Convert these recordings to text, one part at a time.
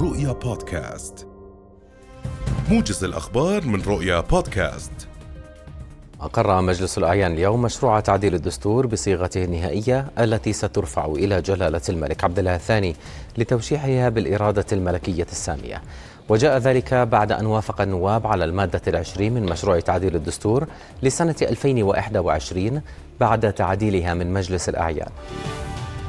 رؤيا بودكاست. موجز الأخبار من رؤيا بودكاست. أقر مجلس الأعيان اليوم مشروع تعديل الدستور بصيغته النهائية التي سترفع إلى جلالة الملك عبد الله الثاني لتوشيحها بالإرادة الملكية السامية. وجاء ذلك بعد أن وافق النواب على المادة العشرين من مشروع تعديل الدستور لسنة 2021 بعد تعديلها من مجلس الأعيان.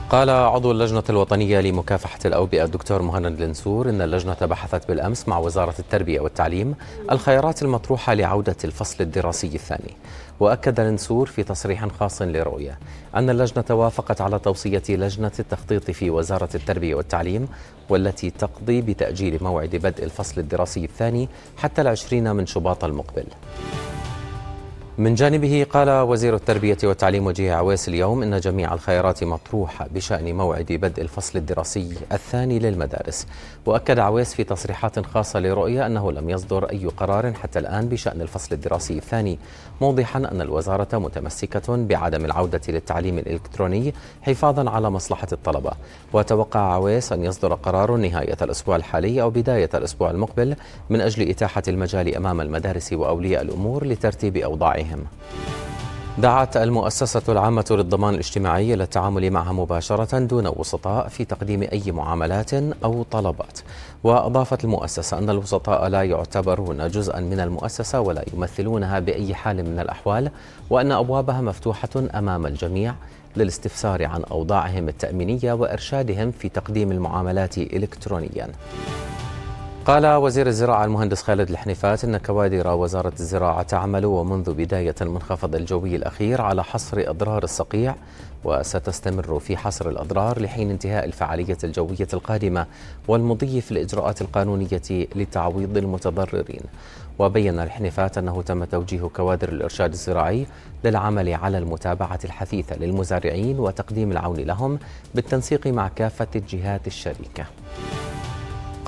قال عضو اللجنة الوطنية لمكافحة الأوبئة الدكتور مهند النسور إن اللجنة بحثت بالأمس مع وزارة التربية والتعليم الخيارات المطروحة لعودة الفصل الدراسي الثاني. وأكد النسور في تصريح خاص لرؤية أن اللجنة وافقت على توصية لجنة التخطيط في وزارة التربية والتعليم والتي تقضي بتأجيل موعد بدء الفصل الدراسي الثاني حتى العشرين من شباط المقبل. من جانبه قال وزير التربية والتعليم وجيه عويس اليوم إن جميع الخيارات مطروحة بشأن موعد بدء الفصل الدراسي الثاني للمدارس. وأكد عويس في تصريحات خاصة لرؤية أنه لم يصدر أي قرار حتى الآن بشأن الفصل الدراسي الثاني موضحا أن الوزارة متمسكة بعدم العودة للتعليم الإلكتروني حفاظا على مصلحة الطلبة. وتوقع عويس أن يصدر قرار نهاية الأسبوع الحالي أو بداية الأسبوع المقبل من أجل إتاحة المجال أمام المدارس وأولياء الأمور لترتيب أوضاعهم. عليهم دعت المؤسسة العامة للضمان الاجتماعي إلى التعامل معها مباشرة دون وسطاء في تقديم أي معاملات أو طلبات. وأضافت المؤسسة أن الوسطاء لا يعتبرون جزءا من المؤسسة ولا يمثلونها بأي حال من الأحوال وأن أبوابها مفتوحة أمام الجميع للاستفسار عن أوضاعهم التأمينية وإرشادهم في تقديم المعاملات إلكترونيا. قال وزير الزراعة المهندس خالد الحنيفات إن كوادر وزارة الزراعة تعمل ومنذ بداية المنخفض الجوي الأخير على حصر أضرار الصقيع وستستمر في حصر الأضرار لحين انتهاء الفعالية الجوية القادمة والمضي في الإجراءات القانونية لتعويض المتضررين. وبين الحنيفات أنه تم توجيه كوادر الإرشاد الزراعي للعمل على المتابعة الحثيثة للمزارعين وتقديم العون لهم بالتنسيق مع كافة الجهات الشريكة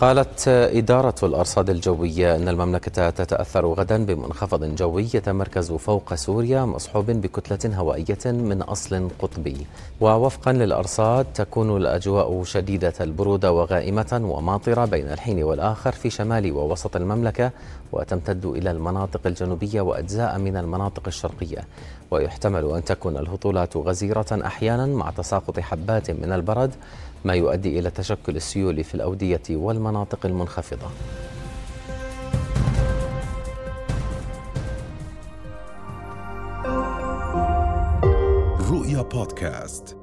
قالت إدارة الأرصاد الجوية أن المملكة تتأثر غدا بمنخفض جوي يتمركز فوق سوريا مصحوب بكتلة هوائية من أصل قطبي. ووفقا للأرصاد تكون الأجواء شديدة البرودة وغائمة وماطرة بين الحين والآخر في شمال ووسط المملكة وتمتد إلى المناطق الجنوبية وأجزاء من المناطق الشرقية. ويحتمل أن تكون الهطولات غزيرة أحيانا مع تساقط حبات من البرد. ما يؤدي إلى تشكل السيول في الأودية والمناطق المنخفضة. رؤيا بودكاست.